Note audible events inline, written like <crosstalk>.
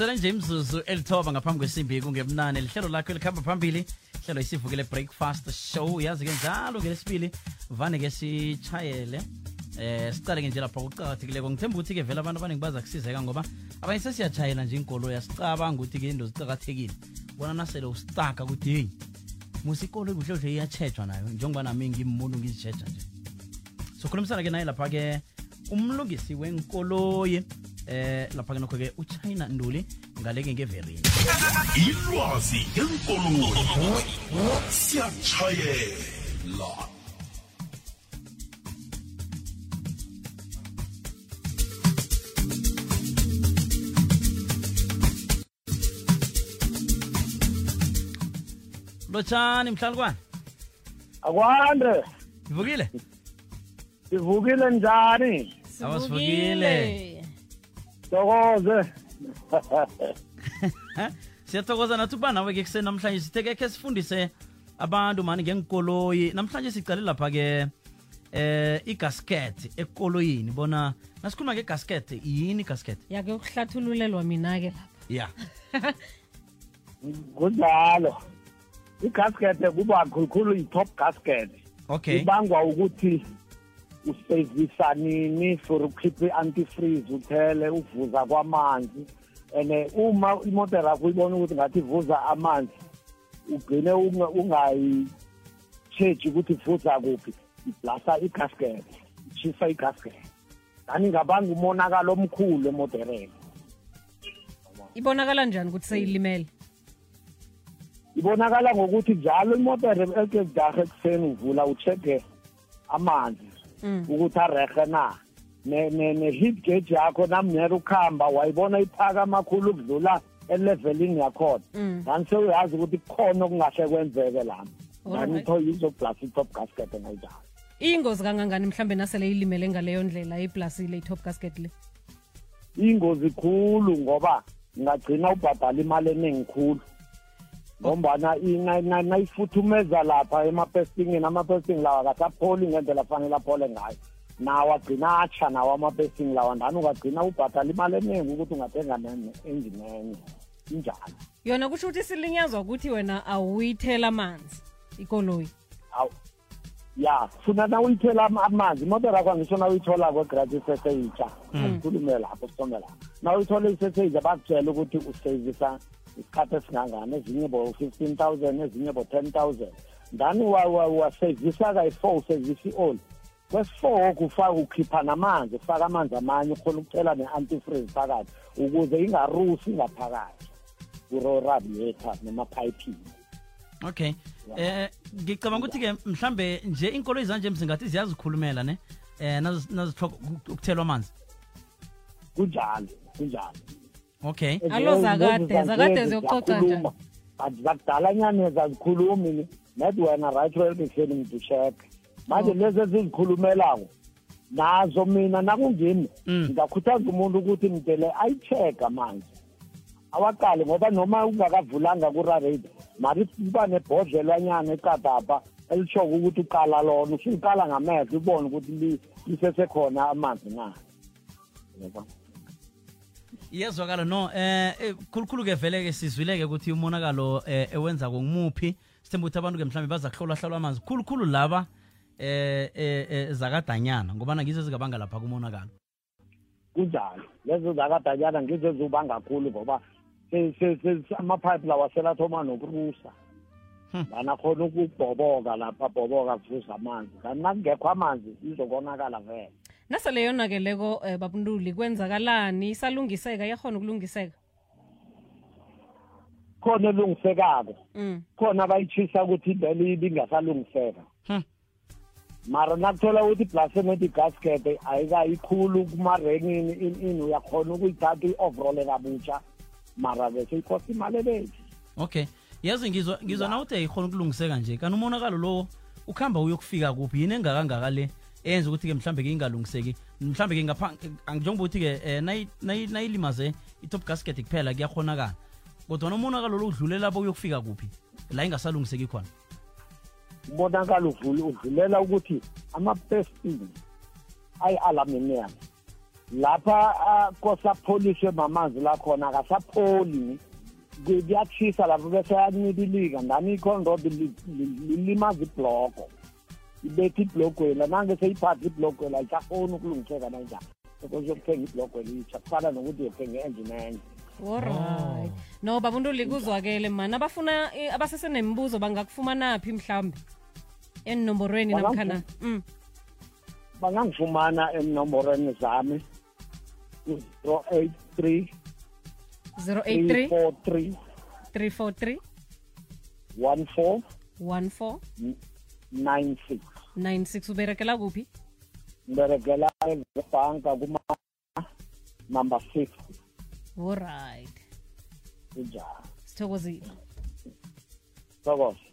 kusele nje imzuzu elithoba ngaphambi kwesimbi kungebunane lihlelo lakho elikhamba phambili. Hlelo isivukile breakfast show. Yazi ke njalo ngelesibili vane ke sitshayele eh sicale ke nje lapha kuqakathekileko. Ngithemba ukuthi ke vele abantu abaningi baza kusizeka ngoba abanye sesiyatshayela nje inkolo yasicabanga ukuthi ke into ziqakathekile. Bona nasele usitaka ukuthi heyi musi ikolo kuhle kuhle iyatshejwa nayo njengoba nami ngimuntu ngizitsheja nje. Sokhulumisana ke naye lapha-ke umlungisi wenkoloyi eh lapha ke nokho-ke uchina nduli ngaleke ngeverini ilwazi ngeenkoloyi. Siyatshayela lotshani mhlalukwane akwande. Ivukile ivukile njani? Awasivukile. Tokoze <laughs> siyathokoza nathi ukuba nawe ke kuseni namhlanje sitheke khe sifundise abantu mani ngenkoloyi namhlanje sicale lapha-ke eh igasket ekoloyini bona nasikhuluma ngegasket yini igasket? Yake ukuhlathululelwa mina-ke lapha. Ya. <laughs> Kunjalo. I-gasket kuba khulukhulu i-top gasket. Okay. Ibangwa ukuthi usevisa nini for ukhiphe i-antifreeze uthele uvuza kwamanzi. And uma imoto yakho ibona ukuthi ngathi ivuza amanzi ugcine unga- ungayi-cheji ukuthi ivuza kuphi. Iblasa i-gasket ichisa i-gasket. Kani ngabanga umonakalo omkhulu emodereni? Ibonakala njani ukuthi seyilimele? Ibonakala ngokuthi njalo imotere ekezidahe ekuseni uvula ucheke amanzi. Ukuthi arehe na? Ne- ne- ne-heat gauge yakho namnyera ukuhamba wayibona iphaka amakhulu ukudlula elevelini yakhona. Mm. ngani sewuyazi ukuthi kukhona okungahle kwenzeke lami Alright. nganitho yizoblasa i-top gasket ngayijalo iyingozi kangangani mhlambe nasele ilimele ngaleyo ndlela iblasile i-top gasket le? Ingozi khulu ngoba ngagcina ubhadala imali eningi khulu. Ngombana ina- na- nayifuthumeza lapha emapestingini amapesting lawa akasapholi ngendlela afanele aphole ngayo. Nawo agcina atsha nawo amapesting lawa ndani ungagcina ubhadala imali eningi ukuthi ungathenga ne-engine enye injalo. Yona kusho ukuthi silinyazwa ukuthi wena awuyithela amanzi ikoloyi. Awu. Ya funa na uyithela ama- amanzi imoto rakho angisho na uyitholako egrati iseseyitsha asikhulume lapho sithome lapho. Na uyithole iseseyitsha bakutshela ukuthi usevisa isikhathi esingangani ezinye bo-fifteen thousand ezinye bo-ten thousand. Ndani wasevisa kayi-four usevisa i-oli kwesi-four kufaka ukhipha namanzi ufaka amanzi amanye ukhona ukucela ne-antifreeze phakathi ukuze ingarusi ngaphakathi kuro-radiator nemaphayiphini okay. Eh ngicabanga ukuthi-ke mhlambe nje inkoloyi zanje mzingathi ziyazikhulumela ne? Eh nazi- nazithoka ukuthelwa amanzi. Kunjalo kunjalo. Okay. Alo, zakade, zakade ziyoxoxa njani? but zakudala nyani zazikhulumi nathi wena right well ekuseni ngidisheke manje lezi ezizikhulumelako nazo mina nakungimi Mm. ngingakhuthaza umuntu ukuthi mdele ayi-check amanzi awaqale ngoba noma ungakavulanga kurarate mari kuba nebhodlelwanyana ekadapha elishoko ukuthi uqala lona usuliqala ngamehlo ubone ukuthi li- lisesekhona amanzi na. Yebo. Iyezwakala no eh eh, khulukhulu-ke vele-ke sizwile-ke ukuthi umonakalo eh ewenza ngumuphi? Sithemba ukuthi abantu-ke mhlawumbe baza kuhlolwa hlolwa amanzi. Khulukhulu laba eh eh eh, zakadanyana ngobana ngizo ezingabanga lapha kumonakalo. Kunjalo. Lezo zakadanyana ngizo ezibanga kakhulu ngoba amapipe lawa selathoma nokurusa. Hmm. lana khona ukubhoboka lapha bhoboka kuvuza amanzi. Kanti nakungekho amanzi izokonakala vele. Nasele yonakeleko um babunduli kwenzakalani? Isalungiseka iyakhona ukulungiseka? Khona elungisekako. Mm. khona abayichisa ukuthi vele ibingasalungiseka Hmm. mara nakuthola ukuthi iblasement igasket ayikayikhulu kumarenini ini uyakhona ukuyithatha i-overall kabutsha mara bese ikosta imali ebethi okay. Yazi ngizwa ngizwa na ukuthi ayikhona ukulungiseka nje kanti umonakalo lo ukuhamba uyokufika kuphi? Yini engakangaka le? Eyenza ukuthi-ke mhlambe-ke ingalungiseki mhlambe-ke ngapha njengoba ukuthi-ke um nayilimaze i-top gasket kuphela kuyakhonakala kodwa umonakalo lo udlulela bo uyokufika kuphi? La ingasalungiseki khona. Umonakalo udlulela ukuthi ama-pestin ayi-aluminium. Lapha ah, kosapholiswe mamanzi lakhona akasapholi Ku- kuyatshisa lapho bese yanyibilika ndani ikhondodo lilimaza ibloko ibetha iblogwela nange seyiphatha iblogwela ayisafoni ukulungiseka nanjani because yokuthenga iblogwela itsha kufana nokuthi uyothenga i-engine enye alright no babuntuli kuzwakele mani. Abafuna eh, abasesenemibuzo bangakufumanaphi mhlawumbe enomborweni Bangaku- namkhana? Mm. bangangifumana enomborweni zami u-zero eight three 083 four three. 343 one four 14 nine six uberekela kuphi? Ngiberekela ebhanka kuma number six allright kunjani sithokozile. Thokoza